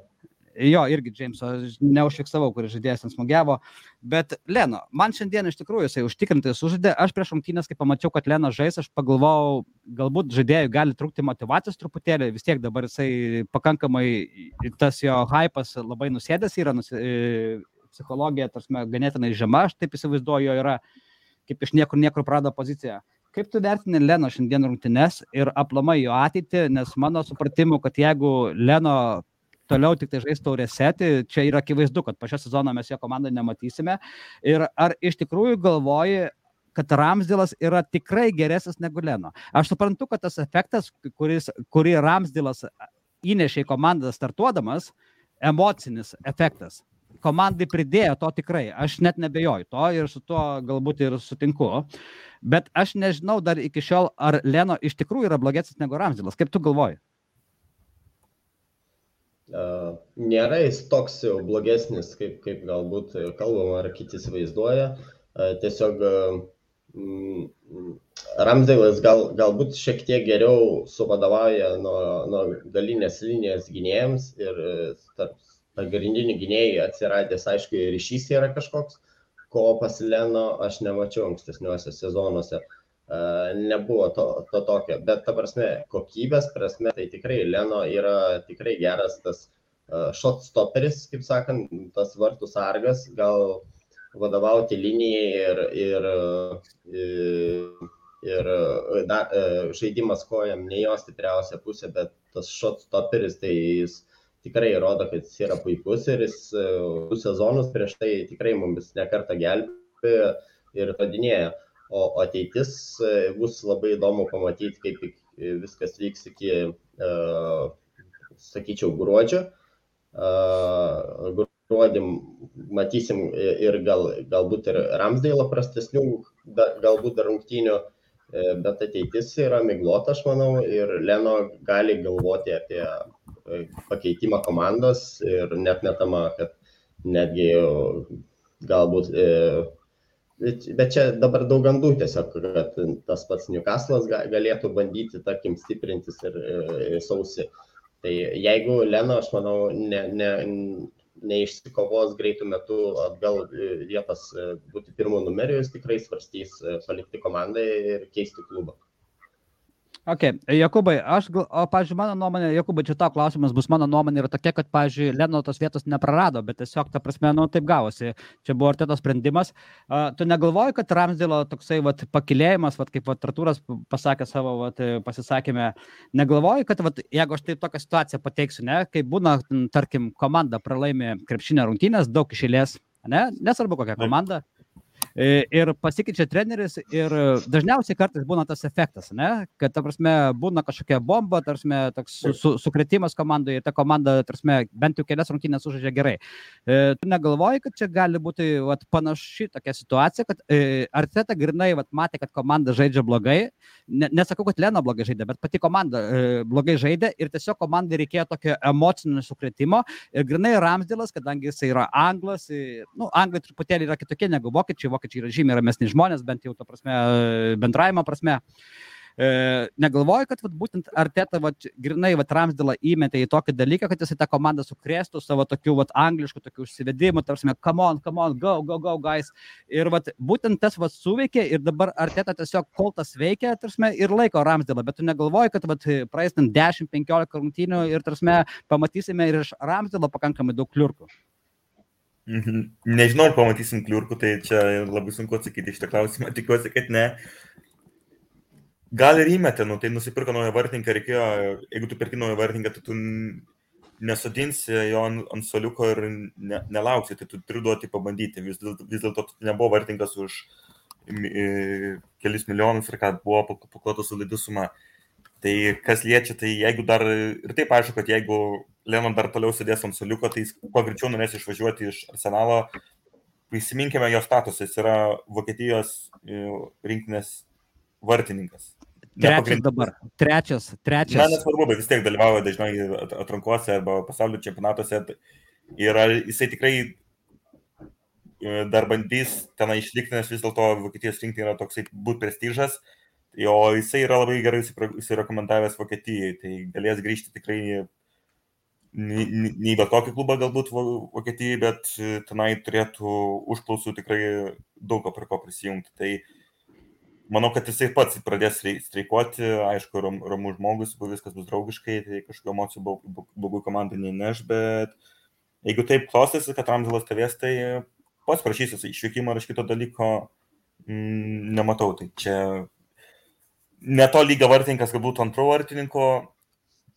Jo, irgi Jameso, neužfiksavau, kuris žaidėjas ten smūgiavo. Bet Leno, man šiandien iš tikrųjų jisai užtikrintai sužaidė. Aš prieš rungtynės, kai pamačiau, kad Leno žais, aš pagalvojau, galbūt žaidėjui gali trūkti motivacijos truputėlį. Vis tiek dabar jisai pakankamai, tas jo hypas labai nusėdęs yra, nusi, e, psichologija, tarsi, ganėtinai žema, aš taip įsivaizduoju, jo yra, kaip iš niekur niekur prado poziciją kaip tu vertini Leno šiandien rungtynes ir aplamai jo ateitį, nes mano supratimu, kad jeigu Leno toliau tik tai žais taurėse, tai čia yra akivaizdu, kad po šio sezono mes jo komandą nematysime. Ir ar iš tikrųjų galvoji, kad Ramsdilas yra tikrai geresnis negu Leno. Aš suprantu, kad tas efektas, kuris, kurį Ramsdilas įnešė į komandą startuodamas, emocinis efektas. Komandai pridėjo to tikrai, aš net nebejoju to ir su tuo galbūt ir sutinku. Bet aš nežinau dar iki šiol, ar Leno iš tikrųjų yra blogesnis negu Ramsdilas. Kaip tu galvoji? Nėra jis toks jau blogesnis, kaip, kaip galbūt kalbama ar kiti įsivaizduoja. Tiesiog Ramsdailas gal, galbūt šiek tiek geriau suvadovauja nuo, nuo galinės linijos gynėjams ir tarp pagrindinių gynėjų atsiradęs, aišku, ryšys yra kažkoks, ko pas Leno aš nemačiau ankstesniuose sezonuose. Uh, nebuvo to, to tokio, bet ta prasme, kokybės prasme, tai tikrai Leno yra tikrai geras tas shot stopperis, kaip sakant, tas vartų sargas, gal vadovauti linijai ir, ir, ir, ir da, žaidimas kojam ne jo stipriausia pusė, bet tas shot stopperis, tai jis tikrai rodo, kad jis yra puikus ir jis e, du sezonus prieš tai tikrai mums nekartą gelbėjo ir padinėjo. O ateitis e, bus labai įdomu pamatyti, kaip viskas vyks iki, uh, sakyčiau, gruodžio. Gruodį matysim ir gal, galbūt ir Ramsdėlą prastesnių, galbūt dar rungtynių, bet ateitis yra miglota, aš manau, ir Leno gali galvoti apie pakeitimą komandos ir net metama, kad netgi galbūt, e, bet čia dabar daug gandų tiesiog, kad tas pats Newcastle'as galėtų bandyti, tarkim, stiprintis ir, ir sausi. Tai jeigu Leno, aš manau, ne, ne, neišsikovos greitų metų atgal vietos e, būti pirmo numeriu, jis tikrai svarstys palikti komandą ir keisti klubą. Ok, Jokūbai, aš, o, pažiūrėjau, mano nuomonė, Jokūbai, čia tau klausimas bus, mano nuomonė yra tokia, kad, pažiūrėjau, Leno tos vietos neprarado, bet tiesiog, ta prasme, nu, taip gavosi. Čia buvo artėto sprendimas. Uh, tu negalvoji, kad Ramsdėlo toksai, vat, pakilėjimas, vat, kaip vat, Artūras pasakė savo vat, pasisakymę, negalvoji, kad, vat, jeigu aš taip tokią situaciją pateiksiu, ne, kai būna, tarkim, komanda pralaimi krepšinio rungtynės, daug išėlės, ne, nesvarbu kokia komanda. Taip ir pasikeičia treneris ir dažniausiai kartais būna tas efektas, ne? kad, ta prasme, būna kažkokia bomba, tarsi, toks su, su, sukretimas komandoje ir ta komanda, tarsi, bent jau kelias rungtynės sužaidžia gerai. E, tu negalvoji, kad čia gali būti vat, panaši tokia situacija, kad e, Arteta grinai vat, matė, kad komanda žaidžia blogai, ne, nesakau, kad Lena blogai žaidė, bet pati komanda e, blogai žaidė ir tiesiog komandai reikėjo tokio emocinio sukretimo ir grinai Ramsdėlas, kadangi jis yra anglas, ir, nu, anglai truputėlį yra kitokie negu vokiečiai, vokiečiai vokiečiai yra žymiai ramesni žmonės, bent jau to prasme, bendravimo prasme. E, negalvoju, kad vat, būtent Arteta vat, grinai vat, Ramsdėlą įmetė į tokį dalyką, kad jisai tą komandą sukrėstų savo tokių vat, angliškų tokių užsivedimų, tarsi, come on, come on, go, go, go, guys. Ir vat, būtent tas vat, suveikė ir dabar Arteta tiesiog kol tas veikia, tarsi, ir laiko Ramsdėlą, bet tu negalvoji, kad vat, praeis 10-15 rungtynių ir tarsi, pamatysime ir iš Ramsdėlą pakankamai daug kliurkų. Mhm. Nežinau, ar pamatysim kliurkų, tai čia labai sunku atsakyti iš tą klausimą, tikiuosi, kad ne. Gal ir įmetė, nu, tai nusipirko naują vartininką, reikėjo, jeigu tu perki naują vartininką, tai tu nesodinsi jo ant, ant soliuko ir ne, nelauksi, tai tu turi duoti pabandyti. Vis, vis dėlto nebuvo vartininkas už kelis milijonus ir kad buvo paklota solidi suma. Tai kas liečia, tai jeigu dar ir taip aišku, kad jeigu Lenon dar toliau sėdės ant soliuko, tai jis kuo greičiau norės išvažiuoti iš arsenalo. Prisiminkime jo statusą, jis yra Vokietijos e, rinkinės vartininkas. Trečias dabar. Trečias. trečias. Na, nesvarbu, bet vis tiek dalyvauja dažnai atrankuose arba pasaulio čempionatuose. Ir jisai tikrai e, dar bandys tenai išlikti, nes vis dėlto Vokietijos rinktinė yra toksai būt prestižas. Jo jisai yra labai gerai įsirekomendavęs Vokietijai, tai galės grįžti tikrai nei bet kokį klubą galbūt Vokietijai, bet tenai turėtų užklausų tikrai daug prie ko prisijungti. Tai manau, kad jisai pats pradės streikuoti, aišku, ram, ramų žmogus, jeigu viskas bus draugiškai, tai kažkokių emocijų blogų komandai neneš, bet jeigu taip klostysi, kad Ramzilas tavės, tai pats prašysis išvykimo ar iš kito dalyko, mm, nematau. Tai čia ne to lygio vartininkas, kad būtų antro vartininko,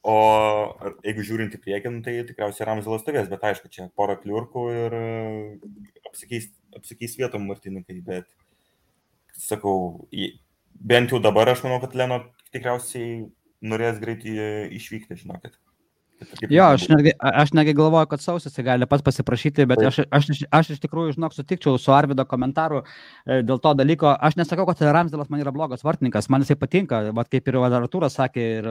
o jeigu žiūrint į priekį, nu, tai tikriausiai Ramzilas stovės, bet aišku, čia pora kliurkų ir apsikeis, apsikeis vietom vartininkai, bet sakau, bent jau dabar aš manau, kad Leno tikriausiai norės greitai išvykti, žinokit. Jo, aš netgi, aš netgi galvoju, kad sausis gali pats pasiprašyti, bet aš, aš, aš iš tikrųjų, žinok, sutikčiau su Arvido komentaru e, dėl to dalyko. Aš nesakau, kad Ramsdėlas man yra blogas vartininkas, man jisai patinka, vat, kaip ir Artūras sakė, ir,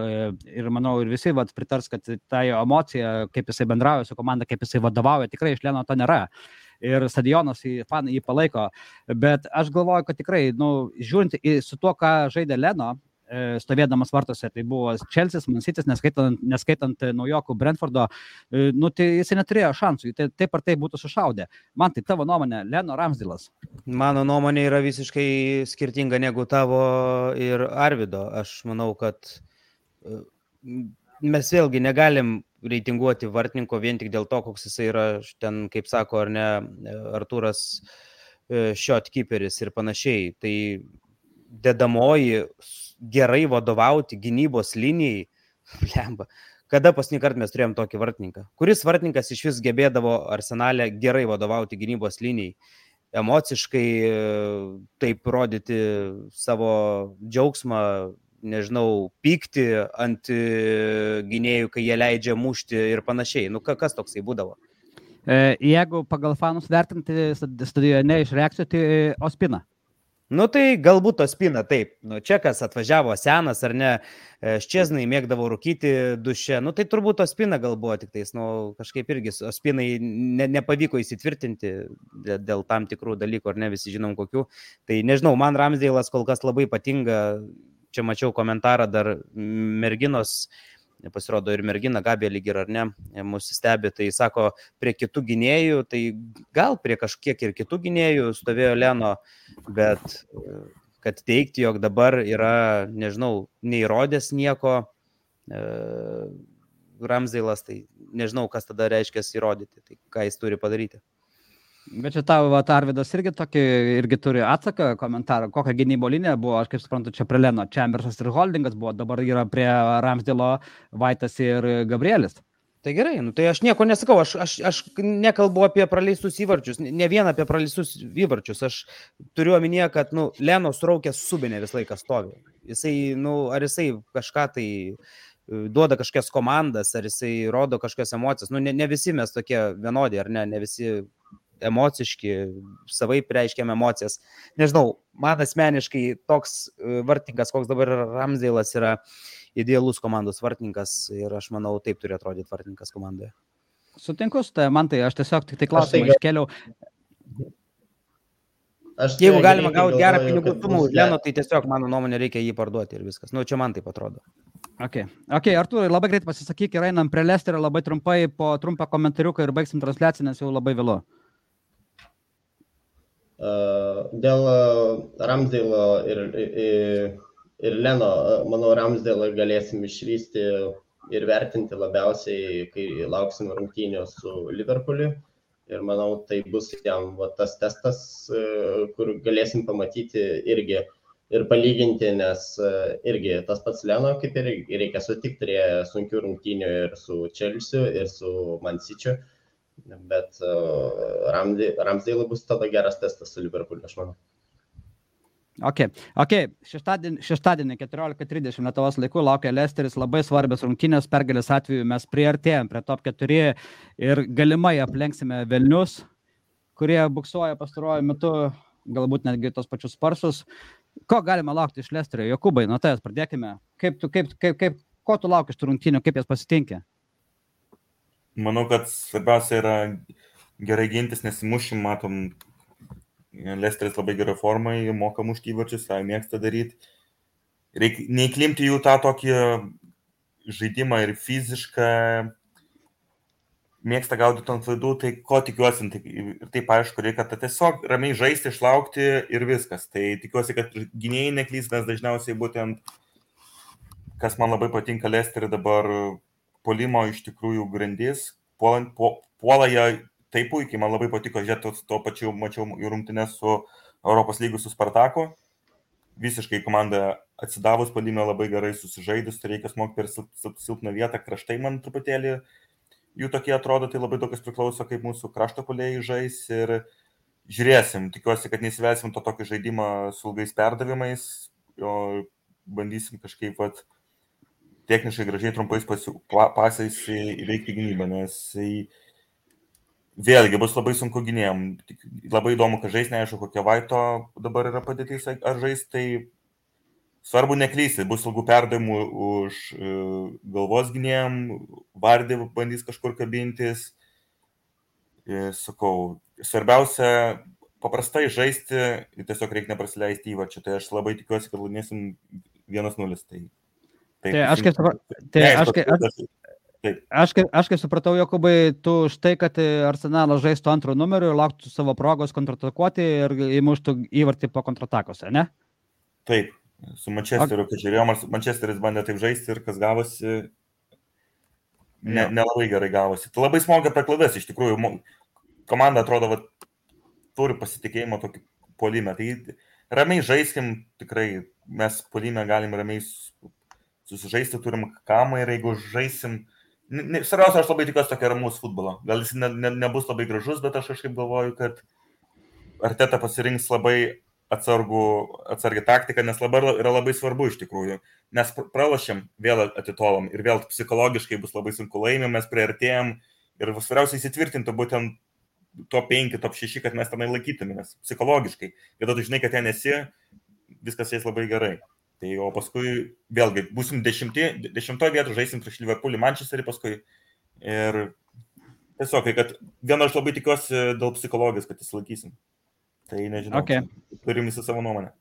ir manau, ir visi vat, pritars, kad ta jo emocija, kaip jisai bendrauja su komanda, kaip jisai vadovauja, tikrai iš Leno to nėra ir stadionas jį, fanai jį palaiko. Bet aš galvoju, kad tikrai, nu, žiūrint į, su tuo, ką žaidė Leno, stovėdamas vartose. Tai buvo Čelsis, Mansitis, neskaitant, neskaitant e, naujokų Brentfordo, e, nu, tai jisai neturėjo šansų, tai taip ar taip būtų sušaudę. Man tai tavo nuomonė, Leno Ramsdilas. Mano nuomonė yra visiškai skirtinga negu tavo ir Arvido. Aš manau, kad mes vėlgi negalim reitinguoti vartininko vien tik dėl to, koks jisai yra ten, kaip sako, ar ne, Artūras shotkeeperis ir panašiai. Tai dedamoji gerai vadovauti gynybos linijai, lemba. Kada paskutinį kartą mes turėjom tokį vartininką? Kuris vartininkas iš vis gebėdavo arsenalę gerai vadovauti gynybos linijai? Emociškai taip rodyti savo džiaugsmą, nežinau, pykti ant gynėjų, kai jie leidžia mušti ir panašiai. Nu, kas toksai būdavo? E, jeigu pagal fanus vertinti studijoje ne iš reakcijų, tai Ospina. Nu tai galbūt to spina, taip. Nu, čia kas atvažiavo senas ar ne, e, ščieznai mėgdavo rūkyti duše, nu tai turbūt to spina gal buvo tik tais, nu kažkaip irgi spinai ne, nepavyko įsitvirtinti dėl tam tikrų dalykų, ar ne visi žinom kokių. Tai nežinau, man Ramsdėlas kol kas labai patinga, čia mačiau komentarą dar merginos pasirodo ir mergina Gabė lyg ir ar ne, mūsų stebi, tai sako, prie kitų gynėjų, tai gal prie kažkiek ir kitų gynėjų stovėjo Leno, bet kad teikti, jog dabar yra, nežinau, neįrodęs nieko, e, Ramzailas, tai nežinau, kas tada reiškia įrodyti, tai ką jis turi padaryti. Bet čia tavo Arvidas irgi tokį, irgi turi atsaką, komentarą, kokią gynybo liniją buvo, aš kaip suprantu, čia prie Leno, Chambersas ir Holdingas buvo, dabar yra prie Ramsdėlo, Vaitas ir Gabrielis. Tai gerai, nu, tai aš nieko nesakau, aš, aš, aš nekalbu apie praleistus įvarčius, ne vien apie praleistus įvarčius, aš turiu omenyje, kad nu, Leno suraukęs subinė visą laiką stovi. Jisai, nu, ar jisai kažką tai e, duoda kažkokias komandas, ar jisai rodo kažkokias emocijas. Nu, ne, ne visi mes tokie vienodi, ar ne, ne visi emociški, savai reiškiam emocijas. Nežinau, man asmeniškai toks e, vartininkas, koks dabar Ramsdėlas yra idealus komandos vartininkas ir aš manau, taip turi atrodyti vartininkas komandoje. Sutinku su tai, man tai aš tiesiog tik tai klausimą tai iškeliau. Aš tai Jeigu galima gauti gerą pinigų sumą už Leno, tai tiesiog mano nuomonė reikia jį parduoti ir viskas. Nu, čia man taip atrodo. Ok, okay Artūrai, labai greit pasisakyk ir einam prie Lesterio labai trumpai po trumpą komentariuką ir baigsim transliaciją, nes jau labai vėlu. Dėl Ramsdėlo ir, ir, Leno, manau, Ramsdėlą galėsim išvysti ir vertinti labiausiai, kai lauksim rungtynio su Liverpooliu. Ir manau, tai bus jam va, tas testas, kur galėsim pamatyti irgi ir palyginti, nes irgi tas pats Leno, kaip ir reikia sutikti, turėjo sunkių rungtynių ir su Čelsiu, ir su Mansičiu. Uh, bet uh, Ramsdėlui bus tada geras testas su Liverpooliu, aš manau. Ok, okay. šeštadienį, šeštadienį 14.30 Lietuvos laikų laukia Lesteris labai svarbios rungtynės, pergalės atveju mes priartėjom prie top 4 ir galimai aplenksime Vilnius, kurie buksuoja pastaruoju metu, galbūt netgi tos pačius sparsus. Ko galima laukti iš Lesterio? Jokūbai, nuo tavęs pradėkime. Kaip tu, kaip, kaip, kaip, ko tu lauki iš tų rungtynių, kaip jas pasitinkė? Manau, kad svarbiausia yra gerai gintis, nesimušim, matom, Lesteris labai gerai formai, moka mušti įvarčius, tą mėgsta daryti. Reikia neįklimti jų tą tokį žaidimą ir fizišką, mėgsta gaudyti ant klaidų, tai ko tikiuosi, tai, ir taip aišku, reikia tiesiog ramiai žaisti, išlaukti ir viskas. Tai tikiuosi, kad gynėjai neklys, nes dažniausiai būtent, kas man labai patinka Lesterį dabar, puolimo iš tikrųjų grandis, puolant, puo, puola jie taip puikiai, man labai patiko žiūrėti, to pačiu mačiau ir rungtynės su Europos lygiu su Spartaku. visiškai komanda atsidavus palime labai gerai susižaidus, tai reikia smogti per silpną vietą, kraštai man truputėlį jų tokie atrodo, tai labai daug kas priklauso, kaip mūsų krašto polėjai žais ir žiūrėsim, tikiuosi, kad neįsivelsim to tokio žaidimo su ilgais perdavimais, o bandysim kažkaip vat, techniškai gražiai trumpais pasiu, pasais įveikti gynybą, nes vėlgi bus labai sunku gynėjom. Labai įdomu, kad žais, neaišku, kokia vaito dabar yra padėtis, ar žais, tai svarbu neklysti, bus ilgų perdavimų už e, galvos gynėjom, vardė bandys kažkur kabintis. Ir, sakau, svarbiausia paprastai žaisti tiesiog reikia neprasileisti įvačių. Tai aš labai tikiuosi, kad laimėsim 1-0. Tai, tai, tai aš kaip supratau, tai aš kaip... Aš... Taip. Aš, kaip, aš kaip supratau, Jokubai, tu štai, kad Arsenalas žaistų antrų numerių ir lauktų savo progos kontratakuoti ir įmuštų įvartį po kontratakose, ne? Taip, su Manchesteriu, kai žiūrėjom, Manchesteris bandė taip žaisti ir kas gavosi, ne, nelabai gerai gavosi. Tai labai smogia per klaidas, iš tikrųjų, komanda atrodo, va, turi pasitikėjimo tokį polimę. Tai ramiai žaiskim, tikrai mes polimę galim ramiai susižaisti, turim kamą ir jeigu žaisim, Svarbiausia, aš labai tikiuosi tokio ramaus futbolo. Gal jis ne, ne, nebus labai gražus, bet aš kažkaip galvoju, kad Arteta pasirinks labai atsargų, atsargį taktiką, nes labai, yra labai svarbu iš tikrųjų. Mes pralašėm, vėl atitolom ir vėl psichologiškai bus labai sunku laimėm, mes prieartėjom ir svarbiausia įsitvirtinti būtent top 5, top 6, kad mes tenai laikytumėmės psichologiškai. Ir tada tu žinai, kad ten esi, viskas eis labai gerai. Tai o paskui vėlgi busim dešimti, dešimtoje vietoje žaisim prieš Liverpoolį, Manchesterį paskui. Ir tiesiog, kad viena aš labai tikiuosi dėl psichologijos, kad įsilaikysim. Tai nežinau. Okay. Turim visą savo nuomonę.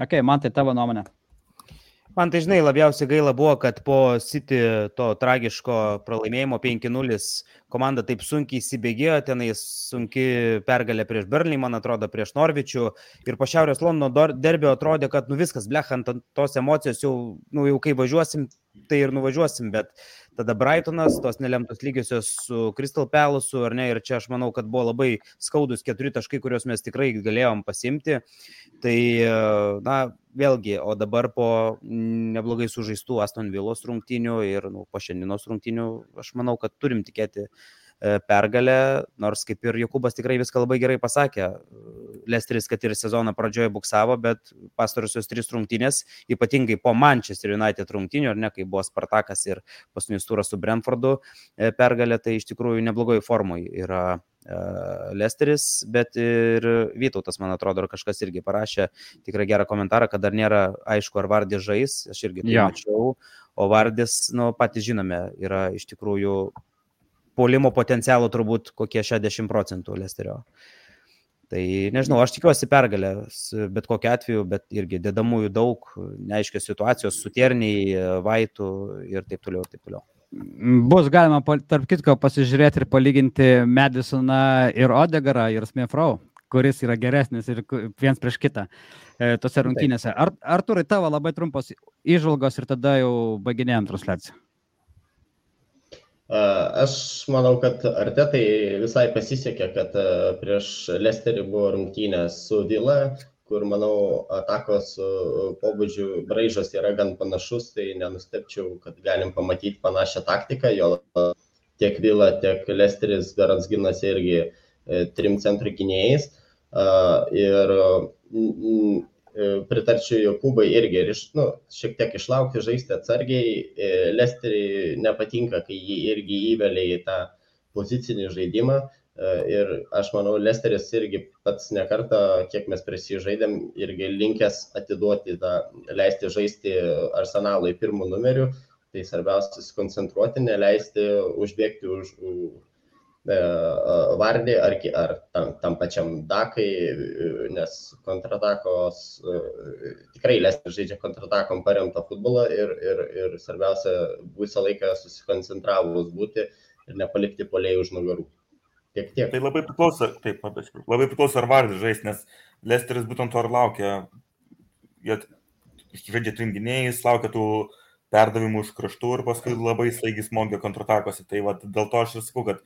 Ok, man tai tavo nuomonė. Man tai žinai, labiausiai gaila buvo, kad po City to tragiško pralaimėjimo 5-0 komanda taip sunkiai įsibėgėjo, tenai sunki pergalė prieš Berlį, man atrodo, prieš Norvičių. Ir po Šiaurės Londono derbio atrodė, kad nu viskas, blechant tos emocijos jau, nu, jau kai važiuosim, tai ir nuvažiuosim, bet tada Brightonas, tos nelemtos lygiosios su Crystal Palace, ar ne, ir čia aš manau, kad buvo labai skaudus keturi taškai, kuriuos mes tikrai galėjom pasimti. Tai, na, vėlgi, o dabar po neblogai sužaistų Aston Villos rungtinių ir nu, po šiandienos rungtinių, aš manau, kad turim tikėti E, pergalę, nors kaip ir Jokubas tikrai viską labai gerai pasakė. Lesteris, kad ir sezono pradžioje buksavo, bet pastarusios trys rungtynės, ypatingai po Manchester United rungtynių, ar ne, kai buvo Spartakas ir paskutinis turas su Brentfordu e, pergalė, tai iš tikrųjų neblogai formui yra e, Lesteris, bet ir Vytautas, man atrodo, ar kažkas irgi parašė tikrai gerą komentarą, kad dar nėra aišku, ar Vardė žais, aš irgi tai ja. mačiau, o Vardės, nu, patys žinome, yra iš tikrųjų polimo potencialo turbūt kokie 60 procentų Lesterio. Tai nežinau, aš tikiuosi pergalę, bet kokiu atveju, bet irgi dedamųjų daug, neaiškios situacijos, suterniai, vaitų ir taip toliau, ir taip toliau. Bus galima, tarp kitko, pasižiūrėti ir palyginti Madisoną ir Odegarą ir Smithrow, kuris yra geresnis ir viens prieš kitą e, tose rungtynėse. Ar, Arturai, tavo labai trumpos išvalgos ir tada jau baiginėjom transliaciją. Aš manau, kad Artetai visai pasisekė, kad prieš Lesterį buvo rungtynės su Vila, kur, manau, atakos pobūdžių braižas yra gan panašus, tai nenustepčiau, kad galim pamatyti panašią taktiką, jo tiek Vila, tiek Lesteris Berans ginasi irgi e, trim centrų gynėjais. Ir pritarčiau Jokūbai irgi ir iš, nu, šiek tiek išlaukti, žaisti atsargiai. E, Lesterį nepatinka, kai jį irgi įvelia į tą pozicinį žaidimą. E, ir aš manau, Lesteris irgi pats nekartą, kiek mes prisižaidėm, irgi linkęs atiduoti tą, leisti žaisti arsenalui pirmų numerių. Tai svarbiausia susikoncentruoti, neleisti užbėgti už, Vardį ar, ar tam, tam pačiam Dakai, nes kontratakos, e, tikrai Lester žaidžia kontratakom paremtą futbolą ir, ir, ir svarbiausia visą laiką susikoncentravus būti ir nepalikti polėjų už nugarų. Tiek, tiek. Tai labai priklauso, taip, labai priklauso ar Vardį žais, nes Lesteris būtent to ir laukia. Jie žaidžia tringiniais, laukia tų perdavimų iš kraštų ir paskui labai staigiai smogia kontratakose. Tai va, dėl to aš ir sakau, kad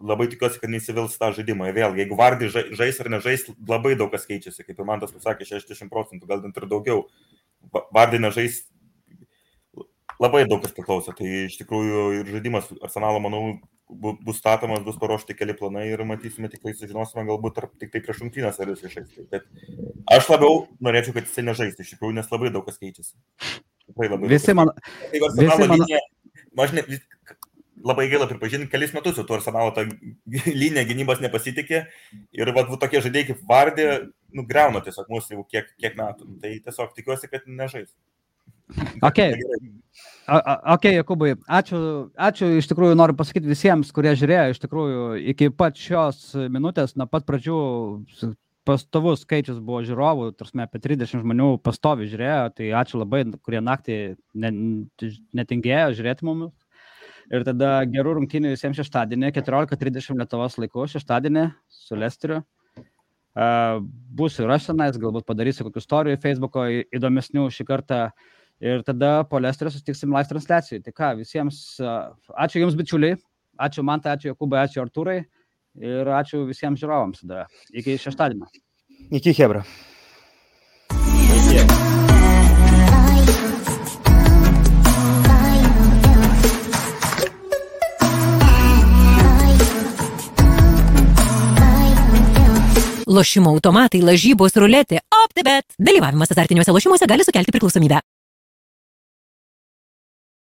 labai tikiuosi, kad neįsivils tą žaidimą. Vėl, jeigu Vardį žais ar nežais, labai daug kas keičiasi, kaip ir man tas pasakė, 60 procentų, gal net ir daugiau. Vardį nežais, labai daug kas priklauso. Tai iš tikrųjų ir žaidimas Arsenalo, manau, bus statomas, bus paruošti keli planai ir matysime, tikrai sužinosime, galbūt ar tik tai prieš rungtynės ar jis išais. Bet aš labiau norėčiau, kad jisai nežaistų, iš tikrųjų, nes labai daug kas keičiasi. Tikrai labai. Visi man. Visi man... Linija, aš ne, labai gaila pripažinti, kelis metus jau tu arsenalo tą liniją gynybos nepasitikė ir va, va tokie žaidėjai kaip Vardė nugriauna tiesiog mūsų jau kiek, kiek metų. Tai tiesiog tikiuosi, kad nežais. Okay. Ok, Jakubai, ačiū, ačiū iš tikrųjų noriu pasakyti visiems, kurie žiūrėjo, iš tikrųjų iki pat šios minutės, nuo pat pradžių pastovus skaičius buvo žiūrovų, tarsi apie 30 žmonių pastovi žiūrėjo, tai ačiū labai, kurie naktį netingėjo žiūrėti mumis. Ir tada gerų rungtynių visiems šeštadienį, 14.30 Lietuvos laiku, šeštadienį su Lesteriu. Uh, būsiu ir aš tenais, galbūt padarysiu kokių istorijų Facebook'o įdomesnių šį kartą. Uh, ir tada po Lesterio susitiksim live transliacijai. Tai ką, visiems ačiū Jums, bičiuliai, ačiū man, ačiū Jokūbai, ačiū Artūrai ir ačiū visiems žiūrovams tada. Iki šeštadienio. Iki Hebra. Lošimo automatai, lažybos, ruletė, OptiBet. Dalyvavimas azartiniuose lošimuose gali sukelti priklausomybę.